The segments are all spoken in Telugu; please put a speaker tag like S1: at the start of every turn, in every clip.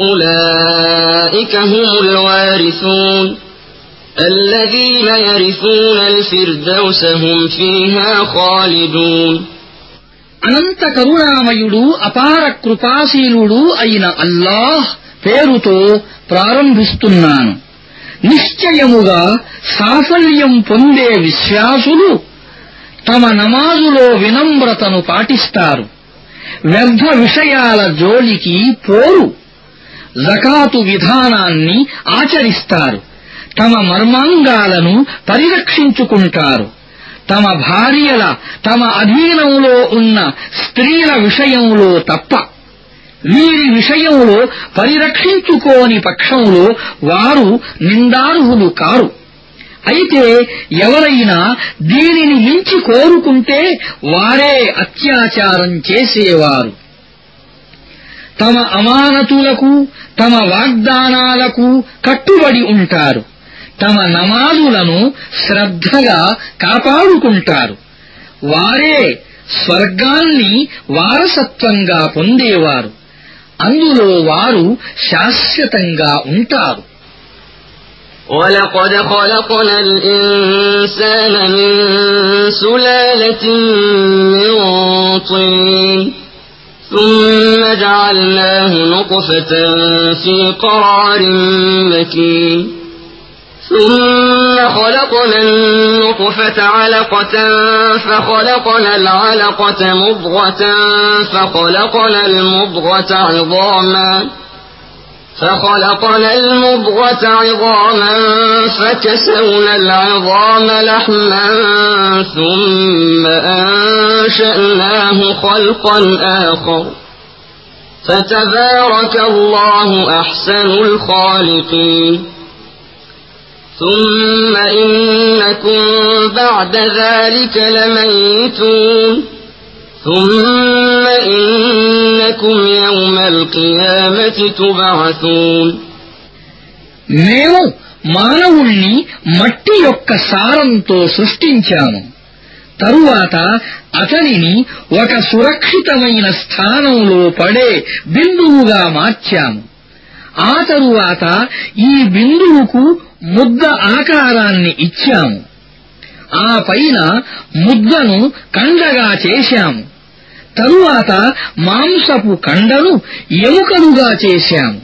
S1: أولئك هم الوارثون الذين يرثون الفردوس هم فيها خالدون
S2: అనంత కరుణామయుడు అపార కృపాశీలుడు అయిన అల్లాహ్ పేరుతో ప్రారంభిస్తున్నాను నిశ్చయముగా సాఫల్యం పొందే విశ్వాసులు తమ నమాజులో వినమ్రతను పాటిస్తారు వ్యర్థ విషయాల జోలికి పోరు జకాతు విధానాన్ని ఆచరిస్తారు. తమ మర్మాంగాలను పరిరక్షించుకుంటారు. తమ భార్యల తమ అధీనంలో ఉన్న స్త్రీల విషయంలో తప్ప వీరి విషయంలో పరిరక్షించుకోని పక్షంలో వారు నిందార్హులు కారు. అయితే ఎవరైనా దీనిని మించి కోరుకుంటే వారే అత్యాచారం చేసేవారు. తమ అమానతులకు తమ వాగ్దానాలకు కట్టుబడి ఉంటారు తమ నమాజులను శ్రద్ధగా కాపాడుకుంటారు వారే స్వర్గాన్ని వారసత్వంగా పొందేవారు అందులో వారు శాశ్వతంగా ఉంటారు
S1: ولقد خلقنا الإنسان من سلالة من طين ثم جعلناه نطفة في قرار مكين. ثم خلقنا النطفة علقة فخلقنا العلقة مضغة فخلقنا المضغة عظاما فخلقنا المضغة عظاما فكسونا العظام لحما ثم أنشأناه خلقا آخر فتبارك الله أحسن الخالقين ثم إنكم بعد ذلك لميتون ثم إنكم يوم القيامة تبعثون
S2: మేము మానవుణ్ణి మట్టి యొక్క సారంతో సృష్టించాము తరువాత అతనిని ఒక సురక్షితమైన స్థానంలో పడే బిందువుగా మార్చాము. ఆ తరువాత ఈ బిందువుకు ముద్ద ఆకారాన్ని ఇచ్చాము. ఆ పైన ముద్దను కండగా చేశాము. తరువాత మాంసపు కండను ఎముకలుగా చేశాము.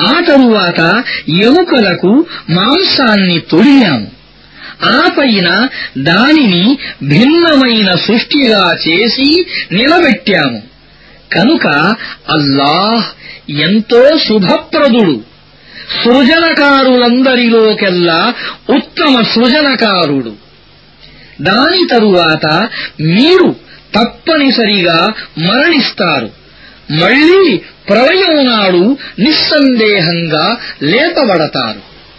S2: ఆ తరువాత ఎముకలకు మాంసాన్ని తొడిగాము. ఆ పైన దానిని భిన్నమైన సృష్టిగా చేసి నిలబెట్టాము. కనుక అల్లాహ్ ఎంతో శుభప్రదుడు. సృజనకారులందరిలోకెల్లా ఉత్తమ సృజనకారుడు. దాని తరువాత మీరు తప్పనిసరిగా మరణిస్తారు. మళ్ళీ ప్రళయం నాడు నిస్సందేహంగా లేపబడతారు.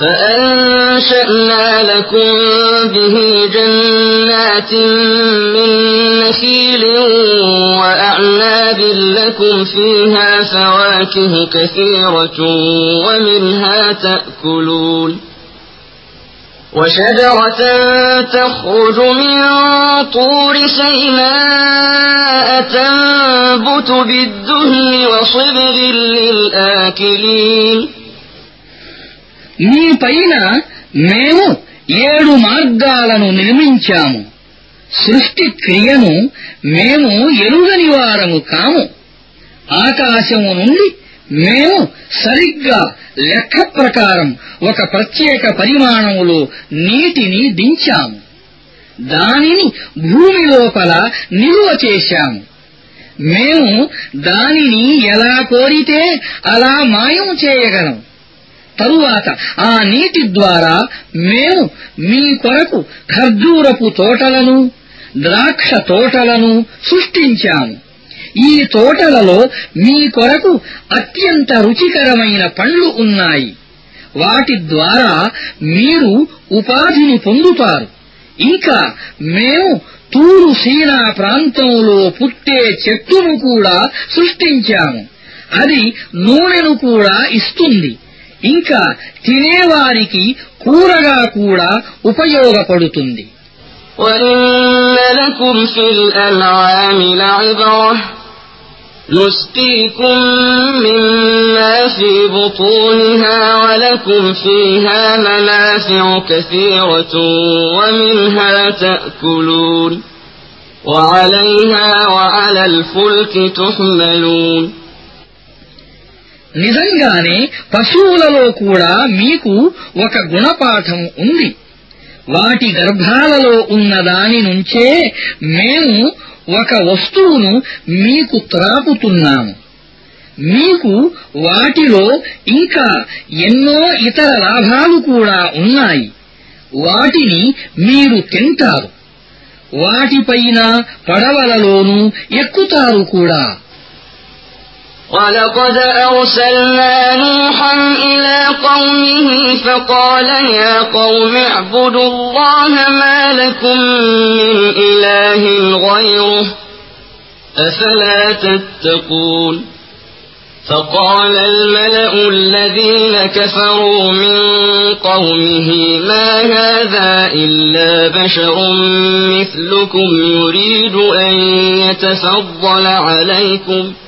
S1: فأنشأنا لكم به جنات من نخيل وأعناب لكم فيها فواكه كثيرة ومنها تأكلون وشجرة تخرج من طور سيناء تنبت بالدهن وصبغ للآكلين
S2: నీ పైన మేము ఏడు మార్గాలను నిర్మించాము. సృష్టి క్రియను మేము ఎరుగని వారము కాము. ఆకాశము నుండి మేము సరిగ్గా లెక్క ప్రకారం ఒక ప్రత్యేక పరిమాణములో నీటిని దించాము. దానిని భూమి లోపల నిలువ చేశాము. మేము దానిని ఎలా కోరితే అలా మాయం చేయగలం. తరువాత ఆ నీటి ద్వారా మేము మీ కొరకు ఖర్జూరపు తోటలను ద్రాక్ష తోటలను సృష్టించాము. ఈ తోటలలో మీ కొరకు అత్యంత రుచికరమైన పండ్లు ఉన్నాయి. వాటి ద్వారా మీరు ఉపాధిని పొందుతారు. ఇంకా మేము తూరు సీనా ప్రాంతంలో పుట్టే చెట్టును కూడా సృష్టించాము. అది నూనెను కూడా ఇస్తుంది. ఇంకా తినేవారికి కూరగా కూడా ఉపయోగపడుతుంది
S1: وإن لكم في الأنعام لعبرة نسقيكم مما في بطونها ولكم فيها منافع كثيرة ومنها تأكلون وعليها وعلى الفلك تحملون
S2: నిజంగానే పశువులలో కూడా మీకు ఒక గుణపాఠం ఉంది. వాటి గర్భాలలో ఉన్న దాని నుంచే మేము ఒక వస్తువును మీకు త్రాపుతున్నాము. మీకు వాటిలో ఇంకా ఎన్నో ఇతర లాభాలు కూడా ఉన్నాయి. వాటిని మీరు తింటారు. వాటిపైన పడవలలోనూ ఎక్కుతారు కూడా.
S1: ولقد أرسلنا نوحا إلى قومه فقال يا قوم اعبدوا الله ما لكم من إله غيره أفلا تتقون فقال الملأ الذين كفروا من قومه ما هذا إلا بشر مثلكم يريد أن يتفضل عليكم ۖ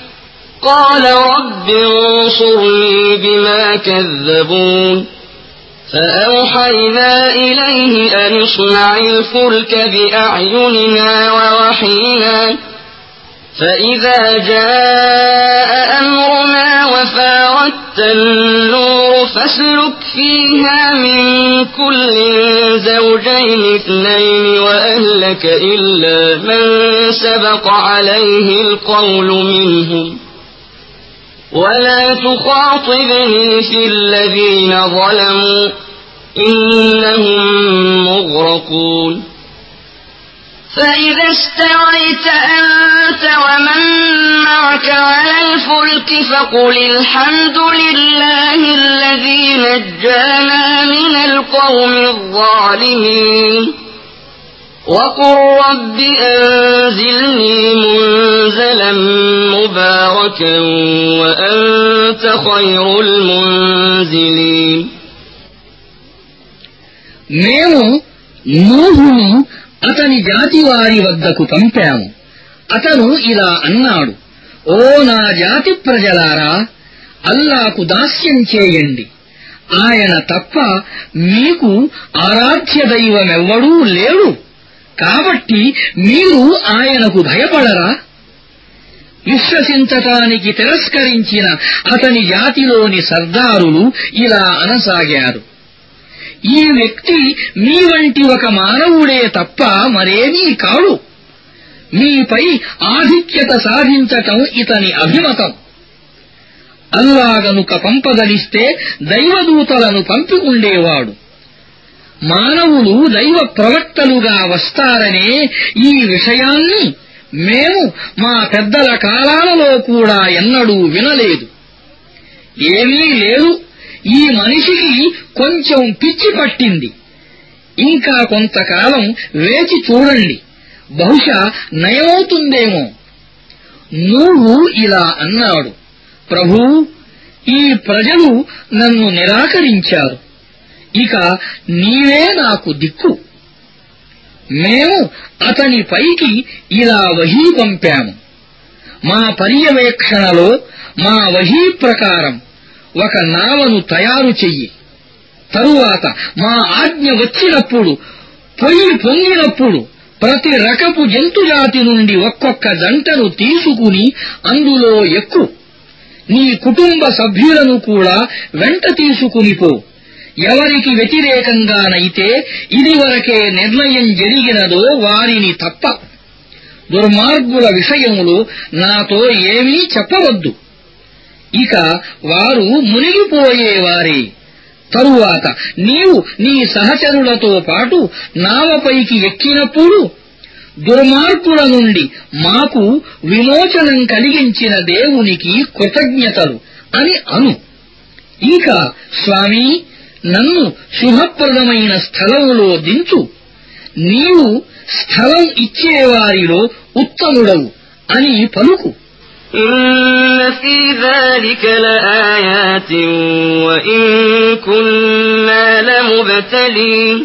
S1: قال رب انصرني بما كذبون فأوحينا إليه أن اصنع الفلك بأعيننا ووحينا فإذا جاء أمرنا وفاردت النور فاسلك فيها من كل زوجين اثنين وأهلك إلا من سبق عليه القول منهم ولا تخاطبني في الذين ظلموا إنهم مغرقون. فإذا استويت أنت ومن معك على الفلك فقل الحمد لله الذي نجانا من القوم الظالمين. وقل رب أنزلني منزلا مباركا وأنت خير المنزلين
S2: మేము నూహును అతని జాతి వారి వద్దకు పంపాము అతను ఇలా అన్నాడు ఓ నా జాతి ప్రజలారా అల్లాకు దాస్యం చేయండి ఆయన తప్ప మీకు ఆరాధ్య దైవమెవ్వడూ లేడు కాబట్టి మీరు ఆయనకు భయపడరా? విశ్వసించటానికి తిరస్కరించిన అతని జాతిలోని సర్దారులు ఇలా అనసాగారు. ఈ వ్యక్తి మీ వంటి ఒక మానవుడే తప్ప మరేమీ కాడు. మీపై ఆధిక్యత సాధించటం ఇతని అభిమతం. అల్లా గనుక పంపదలిస్తే దైవదూతలను పంపి ఉండేవాడు మానవులు దైవ ప్రవక్తలుగా వస్తారనే ఈ విషయాన్ని మేము మా పెద్దల కాలాలలో కూడా ఎన్నడూ వినలేదు. ఏమీ లేదు. ఈ మనిషికి కొంచెం పిచ్చి పట్టింది. ఇంకా కొంతకాలం వేచి చూడండి. బహుశా నయమవుతుందేమో. నువ్వు ఇలా అన్నాడు. ప్రభూ ఈ ప్రజలు నన్ను నిరాకరించారు. ఇక నీవే నాకు దిక్కు. మేము అతని పైకి ఇలా వహీ పంపాము. మా పర్యవేక్షణలో మా వహీ ప్రకారం ఒక నావను తయారు చెయ్యి. తరువాత మా ఆజ్ఞ వచ్చినప్పుడు పొయ్యి పొంగినప్పుడు ప్రతి రకపు జంతుజాతి నుండి ఒక్కొక్క జంటను తీసుకుని అందులో ఎక్కు. నీ కుటుంబ సభ్యులను కూడా వెంట తీసుకునిపో ఎవరికి వ్యతిరేకంగానైతే ఇదివరకే నిర్ణయం జరిగినదో వారిని తప్ప. దుర్మార్గుల విషయంలో నాతో ఏమీ చెప్పవద్దు. ఇక వారు మునిగిపోయేవారే. తరువాత నీవు నీ సహచరులతో పాటు నావపైకి ఎక్కినప్పుడు దుర్మార్గుల నుండి మాకు విమోచనం కలిగించిన దేవునికి కృతజ్ఞతలు అని అను. ఇంకా స్వామీ నన్ను శుభప్రదమైన స్థలములో దించు నీవు స్థలం ఇచ్చేవారిలో ఉత్తముడవు అని పలుకు
S1: إن في ذلك لآيات وإن كنا لمبتلين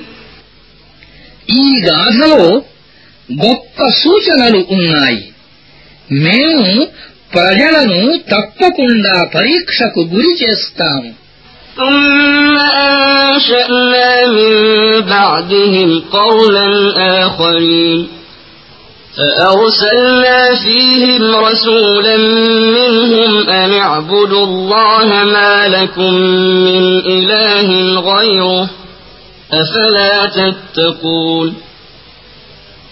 S2: ఈ గాథలో గొప్ప సూచనలు ఉన్నాయి మేము ప్రజలను తప్పకుండా పరీక్షకు గురి చేస్తాము
S1: ثم أنشأنا من بعدهم قرنا آخرين. فأرسلنا فيهم رسولا منهم أن اعبدوا الله ما لكم من إله غيره أفلا تتقون.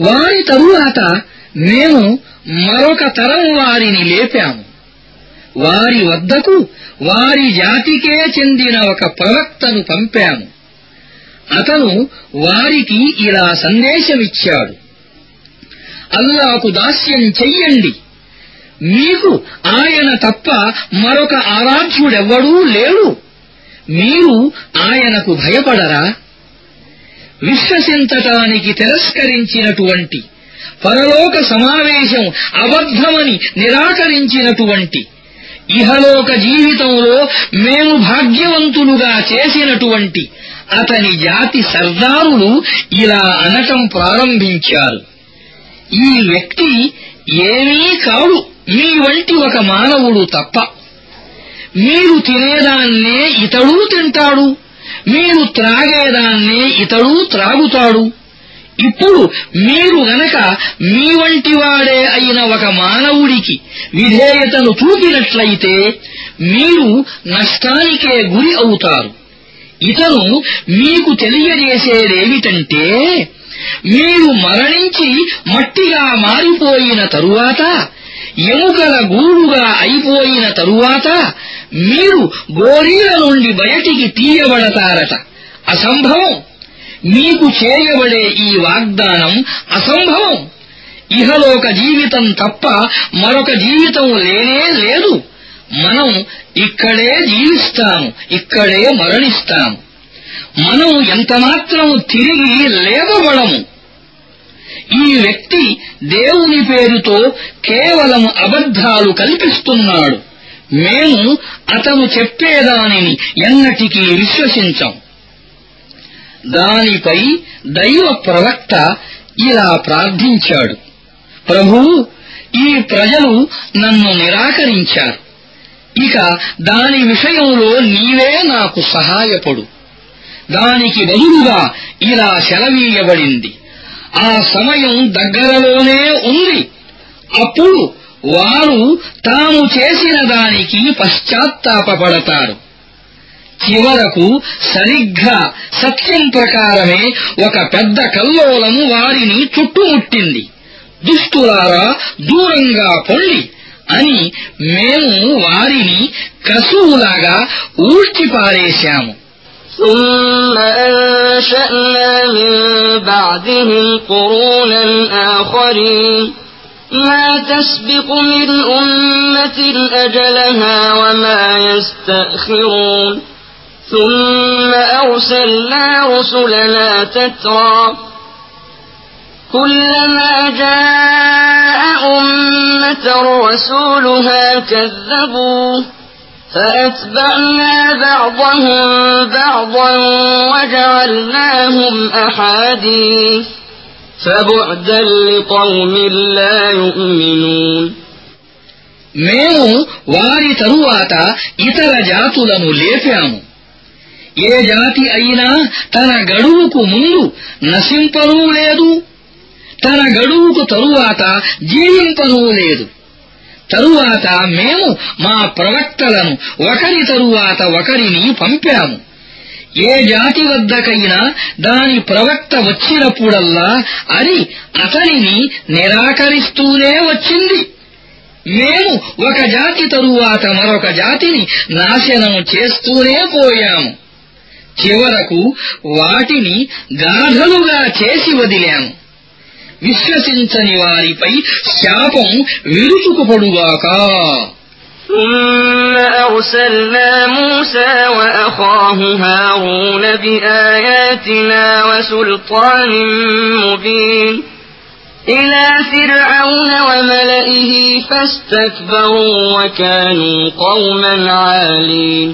S2: వారి తరువాత మేము మరొక తరం వారిని లేపాము. వారి వద్దకు వారి జాతికే చెందిన ఒక ప్రవక్తను పంపాము. అతను వారికి ఇలా సందేశమిచ్చాడు. అల్లాకు దాస్యం చెయ్యండి. మీకు ఆయన తప్ప మరొక ఆరాధ్యుడెవ్వడూ లేడు. మీరు ఆయనకు భయపడరా? విశ్వసించటానికి తిరస్కరించినటువంటి పరలోక సమావేశం అబద్ధమని నిరాకరించినటువంటి ఇహలోక జీవితంలో మేము భాగ్యవంతులుగా చేసినటువంటి అతని జాతి సర్దారులు ఇలా అనటం ప్రారంభించారు. ఈ వ్యక్తి ఏమీ కాడు. మీ వంటి ఒక మానవుడు తప్ప. మీరు తినేదాన్నే ఇతడు తింటాడు. మీరు త్రాగేదాన్నే ఇతడు త్రాగుతాడు. ఇప్పుడు మీరు గనక మీ వంటి వాడే అయిన ఒక మానవుడికి విధేయతను చూపినట్లయితే మీరు నష్టానికే గురి అవుతారు. ఇతను మీకు తెలియజేసేదేమిటంటే మీరు మరణించి మట్టిగా మారిపోయిన తరువాత ఎముకల గూడుగా అయిపోయిన తరువాత మీరు గోరీల నుండి బయటికి తీయబడతారట. అసంభవం. మీకు చేయబడే ఈ వాగ్దానం అసంభవం. ఇహలోక జీవితం తప్ప మరొక జీవితం లేనే లేదు. మనం ఇక్కడే జీవిస్తాము ఇక్కడే మరణిస్తాము. మనం ఎంతమాత్రం తిరిగి లేవబడము. ఈ వ్యక్తి దేవుని పేరుతో కేవలం అబద్ధాలు కల్పిస్తున్నాడు. మేము అతను చెప్పేదానిని ఎన్నటికీ విశ్వసించం. దానిపై దైవ ప్రవక్త ఇలా ప్రార్థించాడు. ప్రభూ ఈ ప్రజలు నన్ను నిరాకరించారు. ఇక దాని విషయంలో నీవే నాకు సహాయపడు. దానికి బదులుగా ఇలా సెలవీయబడింది. ఆ సమయం దగ్గరలోనే ఉంది. అప్పుడు వారు తాము చేసిన దానికి పశ్చాత్తాపపడతారు. చివరకు సరిగ్గా సత్యం ప్రకారమే ఒక పెద్ద కల్లోలం వారిని చుట్టుముట్టింది. దుష్టులారా దూరంగా పొండి అని మేము వారిని కసువులాగా ఊడ్చిపారేశాము.
S1: ثم أنشأنا من بعدهم قرونا آخرين. ما تسبق من أمة أجلها وما يستأخرون. ثم أرسلنا رسلنا تترى. كلما جاء أمة رسولها كذبوه فأتبعنا بعضهم بعضا وجعلناهم أحاديث فبعدا لقوم لا يؤمنون
S2: మేము వారి తరువాత ఇతర జాతులను లేపాము ఏ జాతి అయినా తన గడువుకు ముందు నశింపనూ లేదు తన గడువుకు తరువాత జీవింపనూ లేదు తరువాత మేము మా ప్రవక్తలను ఒకరి తరువాత ఒకరిని పంపాము. ఏ జాతి వద్దకైనా దాని ప్రవక్త వచ్చినప్పుడల్లా అది అతనిని నిరాకరిస్తూనే వచ్చింది. మేము ఒక జాతి తరువాత మరొక జాతిని నాశనం చేస్తూనే పోయాము. చివరకు వాటిని గాథలుగా చేసి వదిలాము. విశ్వసించని వారిపై శాపం విరుచుకుపడుగాక
S1: ثم أرسلنا موسى وأخاه هارون بآياتنا وسلطان مبين إلى فرعون وملئه فاستكبروا وكانوا قوما عالين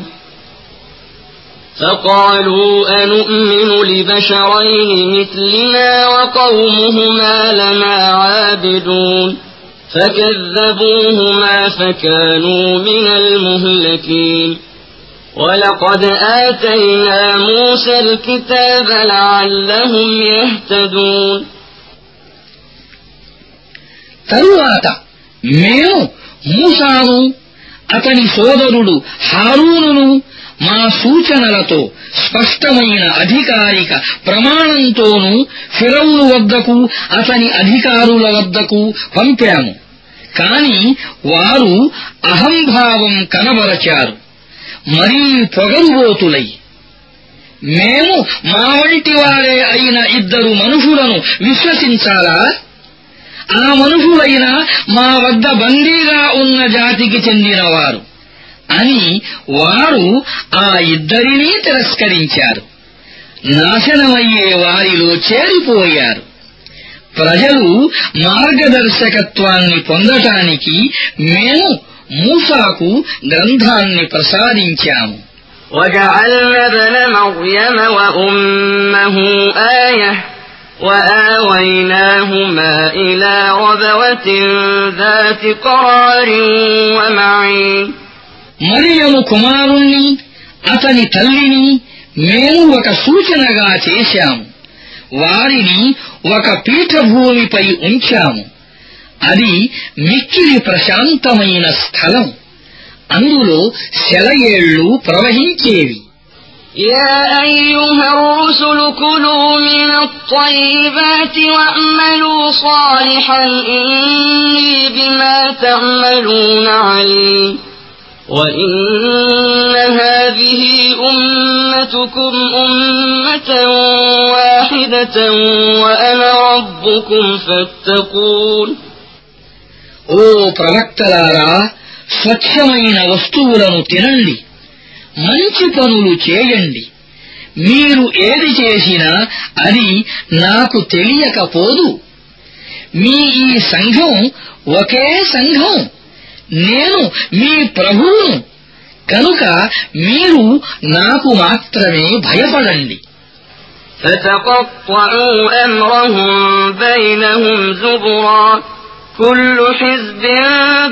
S1: فقالوا أنؤمن لبشرين مثلنا وقومهما لنا عابدون فكذبوهما فكانوا من المهلكين ولقد آتينا موسى الكتاب لعلهم يهتدون
S2: తరువాత మేము మూసాను అతని సోదరుడు హారూనును మా సూచనలతో స్పష్టమైన అధికారిక ప్రమాణంతోనూ ఫిరౌను వద్దకు అతని అధికారుల వద్దకు పంపాము. కాని వారు అహంభావం కనబరచారు. మరీ పొగరుబోతులై మేము మా వంటి వారే అయిన ఇద్దరు మనుషులను విశ్వసించాలా? ఆ మనుషులైన మా వద్ద బందీగా ఉన్న జాతికి చెందినవారు. అని వారు ఆ ఇద్దరినీ తిరస్కరించారు నాశనమయ్యే వారిలో చేరిపోయారు ప్రజలు మార్గదర్శకత్వాన్ని పొందటానికి మేము మూసాకు గ్రంథాన్ని ప్రసాదించాము
S1: وجعلنا ابن مريم وأمه آية وآويناهما إلى ربوة ذات قرار ومعين
S2: మరియము కుమారుణ్ణి అతని తల్లిని మేము ఒక సూచనగా చేశాము వారిని ఒక పీఠభూమిపై ఉంచాము అది మిక్కిలి ప్రశాంతమైన స్థలం అందులో సెలయేళ్లు ప్రవహించేవి
S1: يا أيها الرسل كلوا من الطيبات واعملوا صالحا إني بما تعملون عليم وإن هذه أمتكم أمة واحدة وأنا ربكم فاتقون
S2: ఓ ప్రవక్తలారా స్వచ్ఛమైన వస్తువులను తినండి మంచి పనులు చేయండి మీరు ఏది చేసినా అది నాకు తెలియకపోదు మీ ఈ సంఘం ఒకే సంఘం నేను మీ ప్రభువును కనుక మీరు నాకు మాత్రమే భయపడండి
S1: فتقطعوا أمرهم بينهم زبرا كل حزب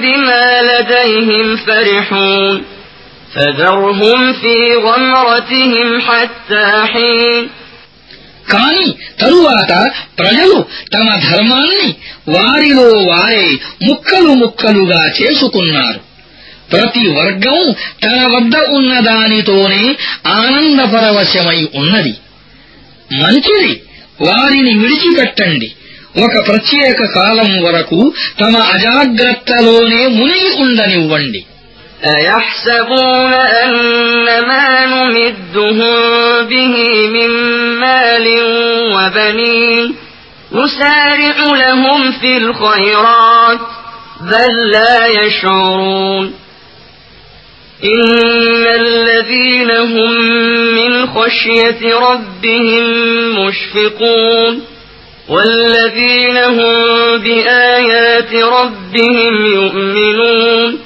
S1: بما لديهم فرحون فذرهم في غمرتهم حتى حين
S2: కాని తరువాత ప్రజలు తమ ధర్మాన్ని వారిలో వారే ముక్కలు ముక్కలుగా చేసుకున్నారు. ప్రతి వర్గం తన వద్ద ఉన్నదానితోనే ఆనందపరవశమై ఉన్నది. మంచిది వారిని విడిచిపెట్టండి. ఒక ప్రత్యేక కాలం వరకు తమ అజాగ్రత్తలోనే మునిగి ఉండనివ్వండి.
S1: أيحسبون أن ما نمدهم به من مال وبنين نسارع لهم في الخيرات بل لا يشعرون إن الذين هم من خشية ربهم مشفقون والذين هم بآيات ربهم يؤمنون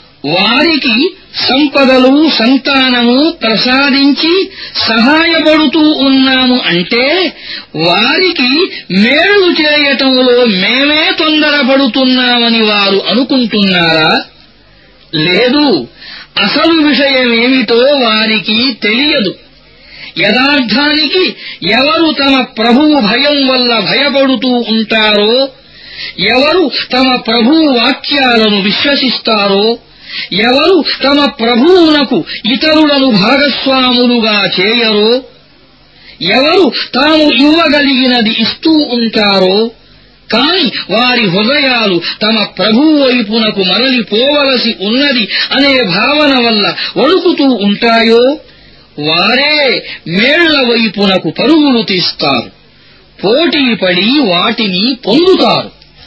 S2: వారికి సంపదలు సంతానము ప్రసాదించి సహాయపడుతూ ఉన్నాము అంటే వారికి మేలు చేయటంలో మేమే తొందరపడుతున్నామని వారు అనుకుంటున్నారా? లేదు. అసలు విషయమేమిటో వారికి తెలియదు. యథార్థానికి ఎవరు తమ ప్రభువు భయం వల్ల భయపడుతూ ఉంటారో ఎవరు తమ ప్రభువు వాక్యాలను విశ్వసిస్తారో ఎవరు తమ ప్రభువునకు ఇతరులను భాగస్వాములుగా చేయరో? ఎవరు తాము ఇవ్వగలిగినది ఇస్తూ ఉంటారో? కాని వారి హృదయాలు తమ ప్రభువు వైపునకు మరలిపోవలసి ఉన్నది అనే భావన వల్ల వణుకుతూ ఉంటాయో? వారే మేళ్ళ వైపునకు పరుగులు తీస్తారు. పోటీపడి వాటిని పొందుతారు.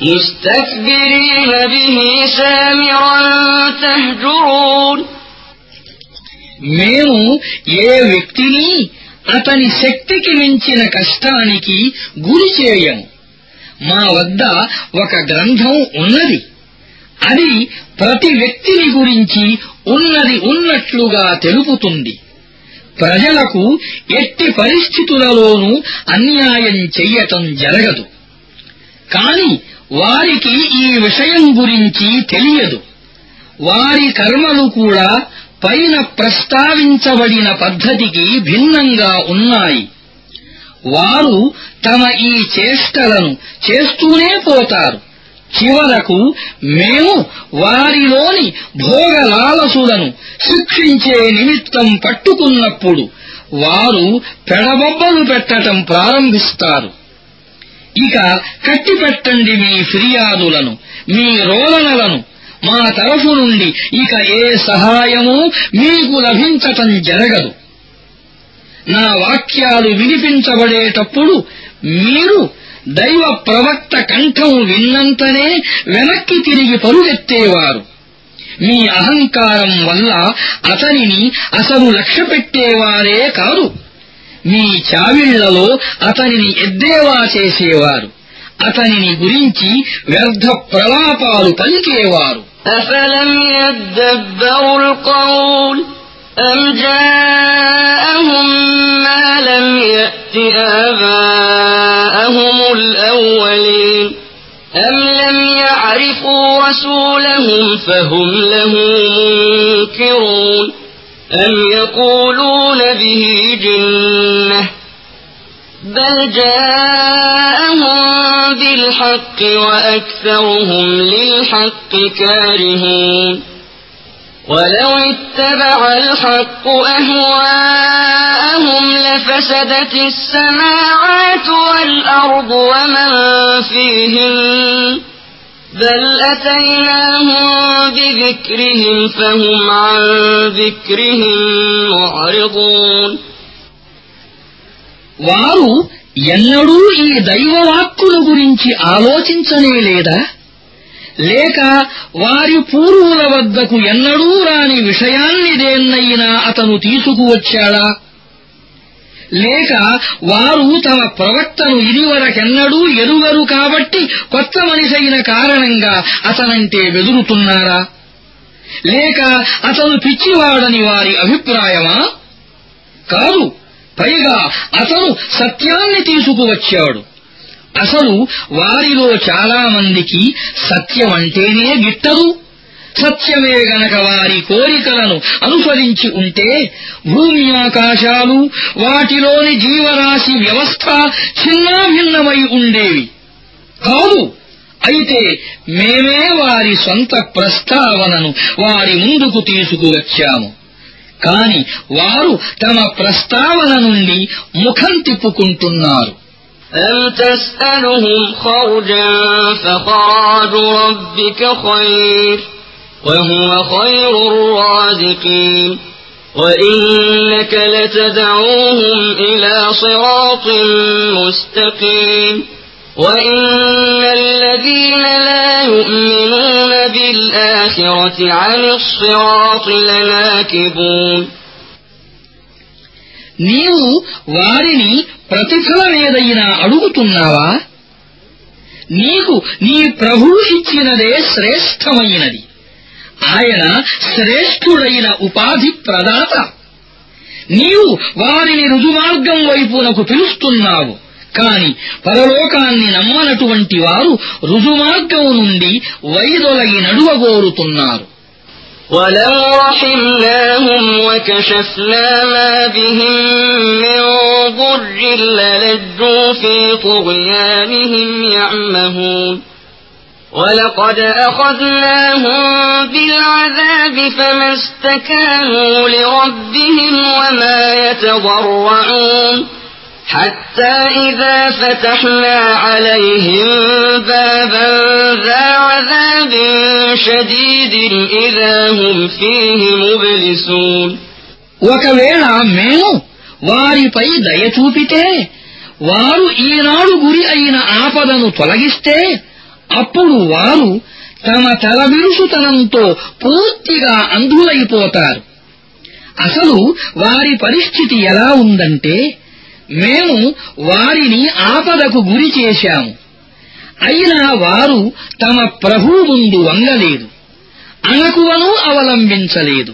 S1: مستكبرين به سامرا تهجرون
S2: మేము ఏ వ్యక్తిని అతని శక్తికి మించిన కష్టానికి గురి చేయము మా వద్ద ఒక గ్రంథం ఉన్నది అది ప్రతి వ్యక్తిని గురించి ఉన్నది ఉన్నట్లుగా తెలుపుతుంది ప్రజలకు ఎట్టి పరిస్థితులలోనూ అన్యాయం చెయ్యటం జరగదు కాని వారికి ఈ విషయం గురించి తెలియదు. వారి కర్మలు కూడా పైన ప్రస్తావించబడిన పద్ధతికి భిన్నంగా ఉన్నాయి. వారు తమ ఈ చేష్టలను చేస్తూనే పోతారు. చివరకు మేము వారిలోని భోగలాలసులను శిక్షించే నిమిత్తం పట్టుకున్నప్పుడు వారు పెడబొబ్బలు పెట్టటం ప్రారంభిస్తారు. ఇక కట్టిపెట్టండి మీ ఫిర్యాదులను మీ రోదనలను మా తరఫు నుండి ఇక ఏ సహాయమూ మీకు లభించటం జరగదు. నా వాక్యాలు వినిపించబడేటప్పుడు మీరు దైవ ప్రవక్త కంఠం విన్నంతనే వెనక్కి తిరిగి పరుగెత్తేవారు. మీ అహంకారం వల్ల అతనిని అసలు లక్ష్యపెట్టేవారే కాదు. మీ చావిళ్లలో అతనిని ఎద్దేవా చేసేవారు అతనిని గురించి వ్యర్థ ప్రలాపాలు పలికేవారు
S1: أفلم يدبروا القول أم جاءهم ما لم يأت آباءهم الأولين أم لم يعرفوا رسولهم فهم له منكرون أم يقولون به جنة بل جاءهم بالحق وأكثرهم للحق كارهون ولو اتبع الحق أهواءهم لفسدت السماوات والأرض ومن فيهن بل أتيناهم بذكرهم فهم عن ذكرهم معرضون
S2: వారు ఎన్నడూ ఈ దైవవాక్కుల గురించి ఆలోచించనే లేదా లేక వారి పూర్వుల వద్దకు ఎన్నడూ రాని విషయాన్ని దేన్నైనా అతను తీసుకువచ్చాడా లేక వారు తమ ప్రవక్తను ఇదివరకెన్నడూ ఎరుగరు కాబట్టి కొత్త మనిషైన కారణంగా అతనంటే వెదురుతున్నారా లేక అతను పిచ్చివాడని వారి అభిప్రాయమా? కాదు పైగా అతను సత్యాన్ని తీసుకువచ్చాడు. అసలు వారిలో చాలా మందికి సత్యమంటేనే గిట్టదు. సత్యమే గనక వారి కోరికలను అనుసరించి ఉంటే భూమి ఆకాశాలు వాటిలోని జీవరాశి వ్యవస్థ చిన్నాభిన్నమై ఉండేవి కాదు అయితే మేమే వారి సొంత ప్రస్తావనను వారి ముందుకు తీసుకువచ్చాము కాని వారు తమ ప్రస్తావన నుండి ముఖం తిప్పుకుంటున్నారు
S1: أم تسألهم خرجا فخراج ربك خير وهو خير الرازقين وإنك لتدعوهم إلى صراط مستقيم وإن الذين لا يؤمنون بالآخرة عن الصراط لناكبون
S2: నీవు వారిని ప్రతిఫలమేదైనా అడుగుతున్నావా నీకు నీ ప్రభువు ఇచ్చినదే శ్రేష్టమైనది ఆయన శ్రేష్ఠుడైన ఉపాధి ప్రదాత నీవు వారిని రుజుమార్గం వైపునకు పిలుస్తున్నావు కాని పరలోకాన్ని నమ్మనటువంటి వారు రుజుమార్గం నుండి వైదొలగి నడువగోరుతున్నారు
S1: ولو رحمناهم وكشفنا ما بهم من ضر للجوا في طغيانهم يعمهون ولقد أخذناهم بالعذاب فما استكانوا لربهم وما يتضرعون حتى إذا فتحنا عليهم بابا ذا عذاب شديد إذا هم فيه مبلسون
S2: ఒకవేళ మేము వారిపై దయ చూపితే వారు ఈనాడు గురి అయిన ఆపదను తొలగిస్తే అప్పుడు వారు తమ తలబిరుసుతనంతో పూర్తిగా అంధులైపోతారు. అసలు వారి పరిస్థితి ఎలా ఉందంటే మేము వారిని ఆపదకు గురి చేశాము. అయినా వారు తమ ప్రభు ముందు వంగలేదు. అణకువను అవలంబించలేదు.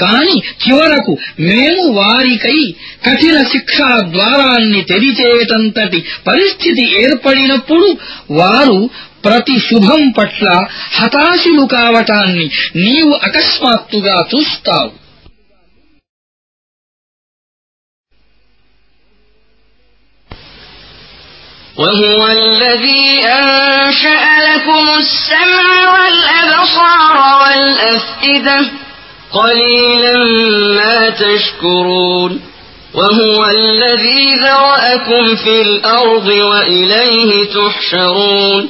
S2: కాని చివరకు మేము వారికై కఠిన శిక్షా ద్వారాన్ని తెరిచేటంతటి పరిస్థితి ఏర్పడినప్పుడు వారు ప్రతి శుభం పట్ల హతాశులు కావటాన్ని నీవు అకస్మాత్తుగా చూస్తావు
S1: وهو الذي أنشأ لكم السمع والأبصار والأفئدة قليلا ما تشكرون وهو الذي ذرأكم في الأرض وإليه تحشرون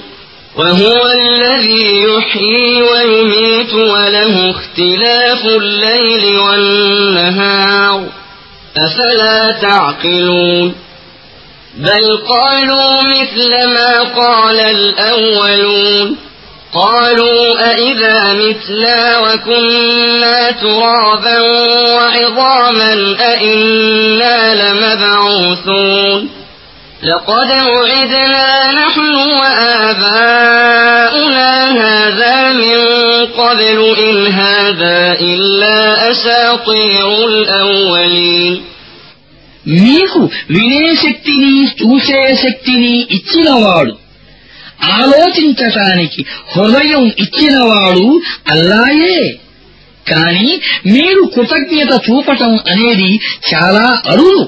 S1: وهو الذي يحيي ويميت وله اختلاف الليل والنهار. أفلا تعقلون؟ بل قالوا مثل ما قال الأولون. قالوا أئذا متنا وكنا ترابا وعظاما أئنا لمبعوثون. لقد وعدنا نحن وآباؤنا هذا من قبل إن هذا إلا أساطير الأولين
S2: మీకు వినే శక్తిని చూసే శక్తిని ఇచ్చినవాడు ఆలోచించటానికి హృదయం ఇచ్చినవాడు అల్లాయే కాని మీరు కృతజ్ఞత చూపటం అనేది చాలా అరుదు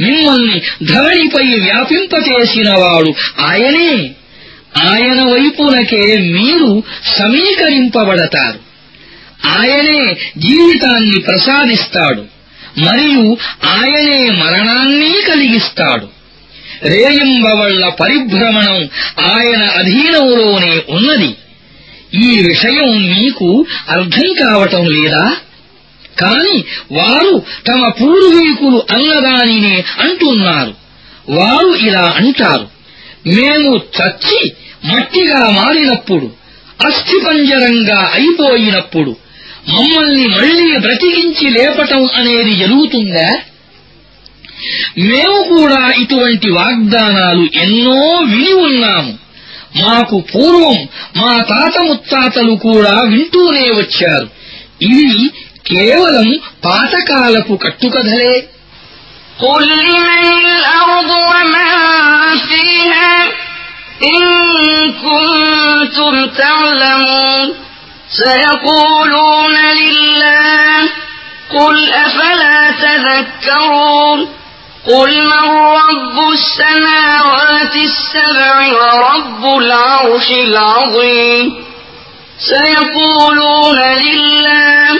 S2: మిమ్మల్ని ధరణిపై వ్యాపింపచేసినవాడు ఆయనే. ఆయన వైపునకే మీరు సమీకరింపబడతారు. ఆయనే జీవితాన్ని ప్రసాదిస్తాడు మరియు ఆయనే మరణాన్ని కలిగిస్తాడు. రేయింబవళ్ళ పరిభ్రమణం ఆయన అధీనంలోనే ఉన్నది. ఈ విషయం మీకు అర్థం కావటం లేదా? కాని వారు తమ పూర్వీకులు అన్నదానినే అంటున్నారు. వారు ఇలా అంటారు. మేము చచ్చి మట్టిగా మారినప్పుడు అస్థిపంజరంగా అయిపోయినప్పుడు మమ్మల్ని మళ్ళీ బ్రతికించి లేపటం అనేది జరుగుతుందా? మేము కూడా ఇటువంటి వాగ్దానాలు ఎన్నో విని ఉన్నాము. మాకు పూర్వం మా తాత ముత్తాతలు కూడా వింటూనే వచ్చారు. ఇవి కేవలం పాతకాలపు కట్టుకథలే
S1: قل لمن الأرض ومن فيها إن كنتم تعلمون سيقولون لله قل أفلا تذكرون قل من رب السماوات السبع ورب العرش العظيم سيقولون لله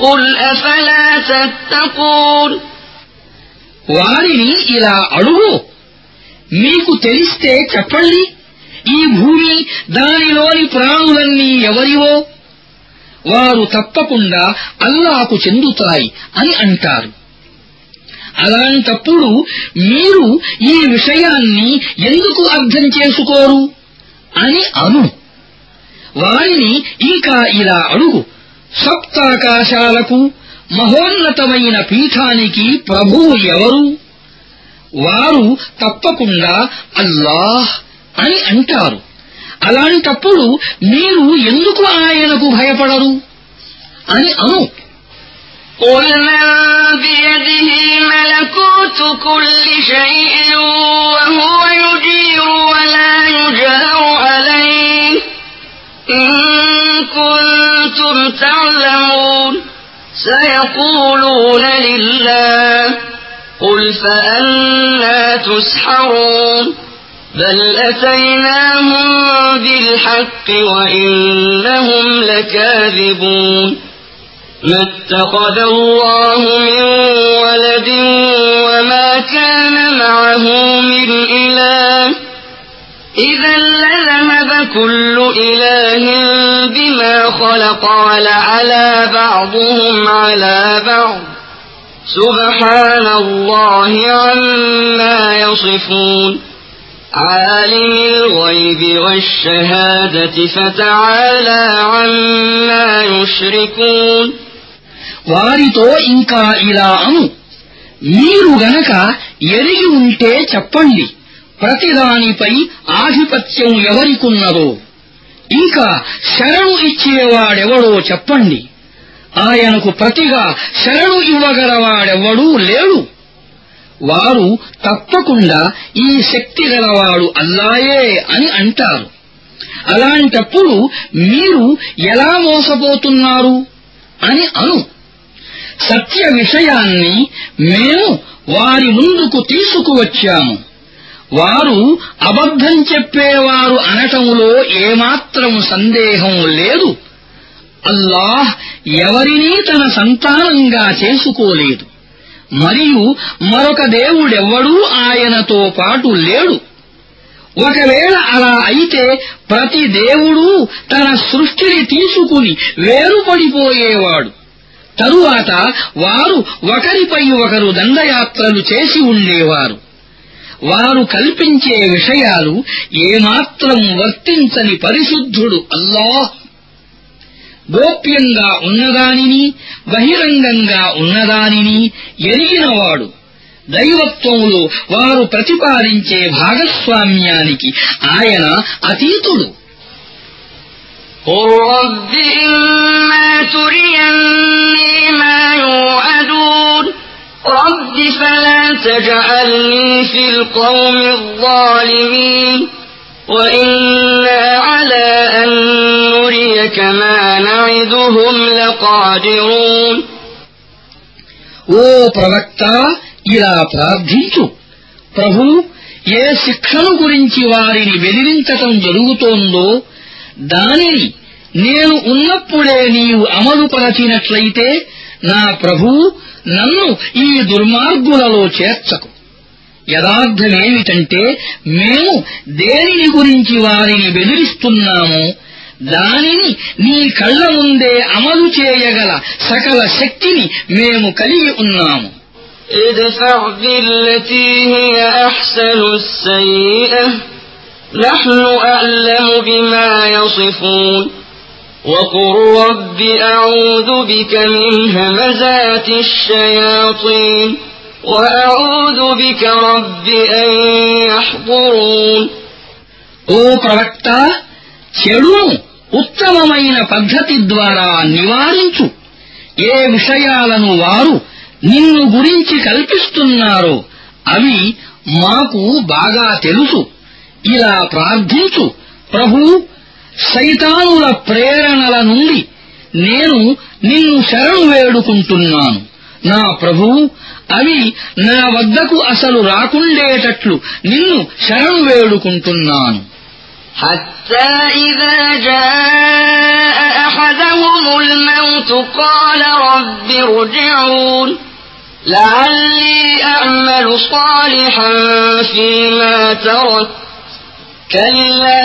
S1: قل أفلا تتقون
S2: వారిని ఇలా అడుగు మీకు తెలిస్తే చెప్పండి ఈ భూమి దానిలోని ప్రాణులన్నీ ఎవరివో వారు తప్పకుండా అల్లాకు చెందుతాయి అని అంటారు అలాంటప్పుడు మీరు ఈ విషయాన్ని ఎందుకు అర్థం చేసుకోరు అని అను వారిని ఇంకా ఇలా అడుగు సప్తాకాశాలకు మహోన్నతమైన పీఠానికి ప్రభువు ఎవరు వారు తప్పకుండా అల్లాహ్ అని అంటారు అలాంటప్పుడు మీరు ఎందుకు ఆయనకు భయపడరు అని అను
S1: قل من بيده ملكوت كل شيء وهو يجير ولا يجار عليه كنتم تعلمون سيقولون لله قل فأنا تسحرون بل أتيناهم بالحق وإنهم لكاذبون. ما اتخذ الله من ولد وما كان معه من إله. إذا لذهب كل إله بما خلق ولعلى بعضهم على بعض سبحان الله عما يصفون عالم الغيب والشهادة فتعالى عما يشركون
S2: వారితో ఇంకా ఇలా అను మీరు గనక ఎరిగి ఉంటే చెప్పండి ప్రతిదానిపై ఆధిపత్యం ఎవరికున్నదో. ఇంకా శరణు ఇచ్చేవాడెవడో చెప్పండి. ఆయనకు ప్రతిగా శరణు ఇవ్వగలవాడెవడూ లేడు. వారు తప్పకుండా ఈ శక్తి గలవాడు అల్లాయే అని అంటారు. అలాంటప్పుడు మీరు ఎలా మోసపోతున్నారు అని అను. సత్య విషయాన్ని మేము వారి ముందుకు తీసుకువచ్చాము. వారు అబద్ధం చెప్పేవారు అనటములో ఏమాత్రం సందేహం లేదు. అల్లాహ్ ఎవరినీ తన సంతానంగా చేసుకోలేదు. మరియు మరొక దేవుడెవ్వడూ ఆయనతో పాటు లేడు. ఒకవేళ అలా అయితే ప్రతి దేవుడూ తన సృష్టిని తీసుకుని వేరుపడిపోయేవాడు. తరువాత వారు ఒకరిపై ఒకరు దండయాత్రలు చేసి ఉండేవారు. వారు కల్పించే విషయాలు ఏమాత్రం వర్తించని పరిశుద్ధుడు అల్లాహ్ గోప్యంగా ఉన్నదానిని బహిరంగంగా ఉన్నదానిని ఎరిగినవాడు దైవత్వములో వారు ప్రతిపాదించే భాగస్వామ్యానికి ఆయన అతీతుడు
S1: قل رب إما تريني ما يوعدون رب فلا تجعلني في القوم الظالمين وإنا على أن نريك ما نعدهم لقادرون
S2: ఓ ప్రవక్త ఇలా ప్రార్థించు ప్రభు ఏ శిక్షను గురించి వారిని బెదిరించటం జరుగుతోందో దానిని నేను ఉన్నప్పుడే నీవు అమలుపరచినట్లయితే నా ప్రభు నన్ను ఈ దుర్మార్గులలో చేర్చకు యథార్థమేమిటంటే మేము దేనిని గురించి వారిని బెదిరిస్తున్నామో దానిని నీ కళ్ల ముందే అమలు చేయగల సకల శక్తిని మేము కలిగి ఉన్నాము
S1: ادفع بالتي هي أحسن السيئة نحن أعلم بما يصفون وقل رب أعوذ بك من همزات الشياطين وأعوذ بك رب أن يحضرون
S2: ఓ ప్రవక్త చెడును ఉత్తమమైన పద్ధతి ద్వారా నివారించు ఏ విషయాలను వారు నిన్ను గురించి కల్పిస్తున్నారో అవి మాకు బాగా తెలుసు ఇలా ప్రార్థించు ప్రభు సైతానుల ప్రేరణల నుండి నేను నిన్ను శరణు వేడుకుంటున్నాను నా ప్రభు అవి నా వద్దకు అసలు రాకుండేటట్లు నిన్ను శరణు వేడుకుంటున్నాను
S1: حتى إذا جاء أحدهم الموت قال رب ارجعون لعلي أعمل صالحا فيما تركت كلا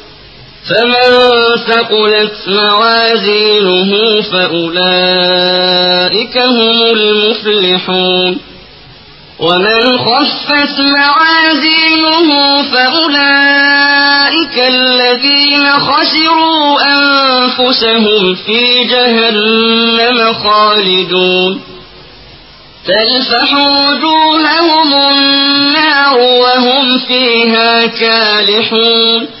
S1: فمن ثقلت موازينه فأولئك هم المفلحون ومن خفت موازينه فأولئك الذين خسروا أنفسهم في جهنم خالدون تلفح وجوههم النار وهم فيها كالحون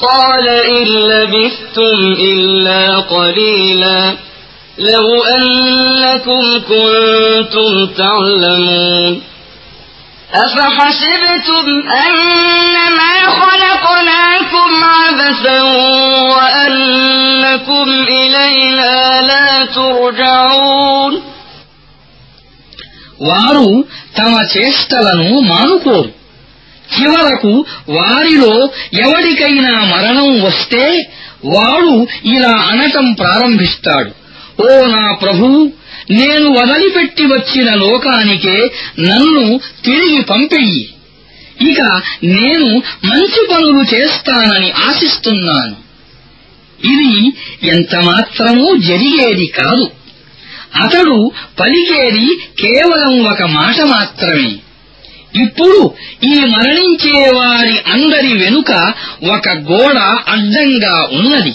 S1: قال إن لبثتم إلا قليلا لو أنكم كنتم تعلمون أفحسبتم أنما خلقناكم عبثا وأنكم إلينا لا ترجعون
S2: వారు తమ చేష్టలను మానుకోరు చివరకు వారిలో ఎవరికైనా మరణం వస్తే వాడు ఇలా అనటం ప్రారంభిస్తాడు. ఓ నా ప్రభూ నేను వదిలిపెట్టి వచ్చిన లోకానికే నన్ను తిరిగి పంపెయ్యి. ఇక నేను మంచి పనులు చేస్తానని ఆశిస్తున్నాను. ఇది ఎంతమాత్రమూ జరిగేది కాదు. అతడు పలికేది కేవలం ఒక మాట మాత్రమే. ఇప్పుడు ఈ మరణించే వారి అందరి వెనుక ఒక గోడ అడ్డంగా ఉన్నది.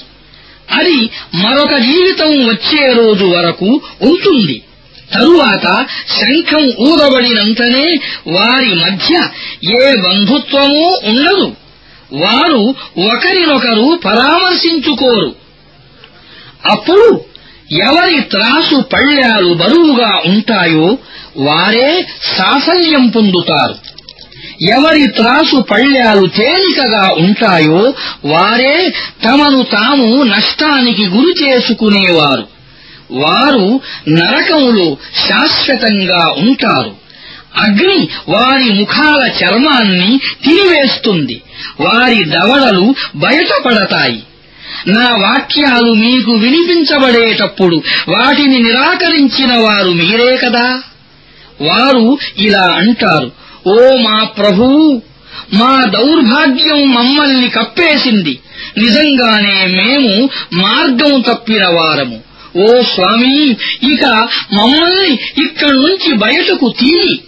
S2: అది మరొక జీవితం వచ్చే రోజు వరకు ఉంటుంది. తరువాత శంఖం ఊదబడినంతనే వారి మధ్య ఏ బంధుత్వమూ ఉండదు. వారు ఒకరినొకరు పరామర్శించుకోరు. అప్పుడు ఎవరి త్రాసు పళ్ళ్యాలు బరువుగా ఉంటాయో వారే సాఫల్యం పొందుతారు. ఎవరి త్రాసు పళ్ళ్యాలు తేలికగా ఉంటాయో వారే తమను తాము నష్టానికి గురి చేసుకునేవారు. వారు నరకములో శాశ్వతంగా ఉంటారు. అగ్ని వారి ముఖాల చర్మాన్ని తినివేస్తుంది. వారి దవడలు బయటపడతాయి. నా వాక్యాలు మీకు వినిపించబడేటప్పుడు వాటిని నిరాకరించిన వారు మీరే కదా? వారు ఇలా అంటారు ఓ మా ప్రభూ మా దౌర్భాగ్యం మమ్మల్ని కప్పేసింది. నిజంగానే మేము మార్గం తప్పిన వారము. ఓ స్వామి ఇక మమ్మల్ని ఇక్కడి నుంచి బయటకు తీయి.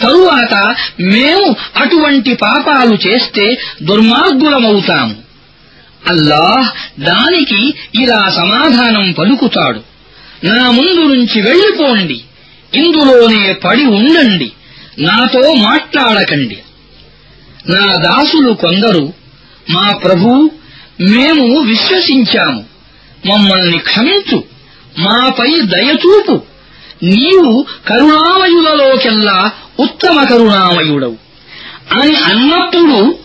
S2: తరువాత మేము అటువంటి పాపాలు చేస్తే దుర్మార్గులమవుతాము. అల్లాహ్ దానికి ఇలా సమాధానం పలుకుతాడు నా ముందు నుంచి వెళ్ళిపోండి. ఇందులోనే పడి ఉండండి. నాతో మాట్లాడకండి. నా దాసులు కొందరు మా ప్రభూ మేము విశ్వసించాము. మమ్మల్ని క్షమించు. మాపై దయచూపు నీవు కరుణామయులలోకెల్లా ఉత్తమ కరుణామయుడవు. అని అన్నప్పుడు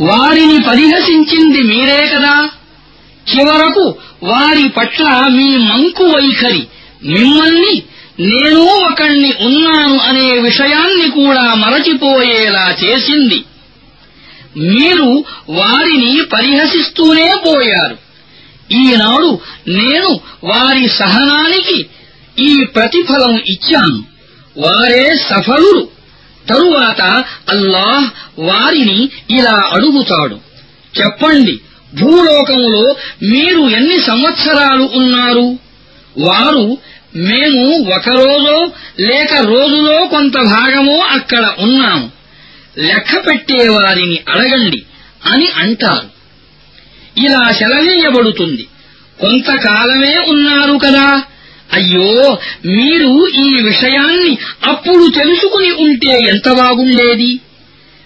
S2: వారిని పరిహసించింది మీరే కదా. చివరకు వారి పట్ల మీ మంకు వైఖరి మిమ్మల్ని నేను ఒకణ్ణి ఉన్నాను అనే విషయాన్ని కూడా మరచిపోయేలా చేసింది. మీరు వారిని పరిహసిస్తూనే పోయారు. ఈనాడు నేను వారి సహనానికి ఈ ప్రతిఫలం ఇచ్చాను. వారే సఫలురు. తరువాత అల్లాహ్ వారిని ఇలా అడుగుతాడు. చెప్పండి భూలోకములో మీరు ఎన్ని సంవత్సరాలు ఉన్నారు? వారు మేము ఒకరోజో లేక రోజులో కొంత భాగమో అక్కడ ఉన్నాము. లెక్క పెట్టేవారిని అడగండి అని అంటారు. ఇలా సెలవీయబడుతుంది కొంతకాలమే ఉన్నారు కదా. అయ్యో మీరు ఈ విషయాన్ని అప్పుడు తెలుసుకుని ఉంటే ఎంత బాగుండేది?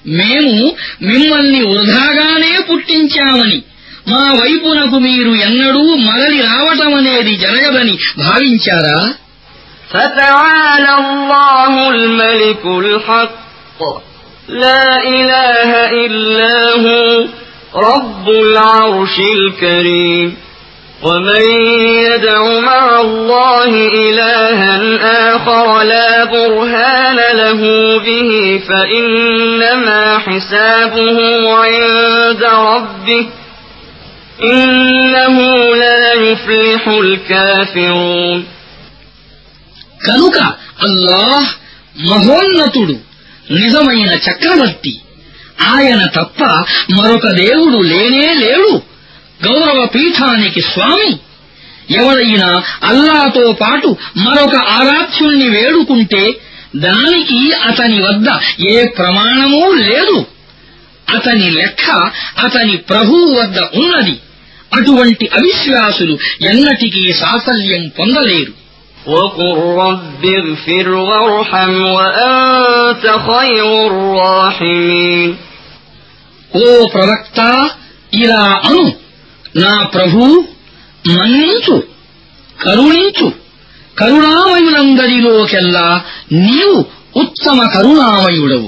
S2: మేము మిమ్మల్ని వృధాగానే పుట్టించామని మా వైపునకు మీరు ఎన్నడూ మరలి రావటమనేది జరగదని భావించారా
S1: فتعالى الله الملك الحق لا إله إلا هو رب العرش الكريم ومن يدع مع الله إلها آخر لا برهان له به فإنما حسابه عند ربه
S2: కనుక అల్లాహ్ మహోన్నతుడు నిజమైన చక్రవర్తి. ఆయన తప్ప మరొక దేవుడు లేనే లేడు. గౌరవ పీఠానికి స్వామి. ఎవడైనా అల్లాతో పాటు మరొక ఆరాధ్యుణ్ణి వేడుకుంటే దానికి అతని వద్ద ఏ ప్రమాణమూ లేదు. అతని లెక్క అతని ప్రభువు వద్ద ఉన్నది. అటువంటి అవిశ్వాసులు ఎన్నటికీ సాఫల్యం పొందలేరు
S1: وقل رب اغفر وارحم وأنت خير الراحمين
S2: ఓ ప్రవక్త ఇలా అను నా ప్రభు మన్నించు కరుణించు కరుణామయులందరిలోకెల్లా నీవు ఉత్తమ కరుణామయుడవు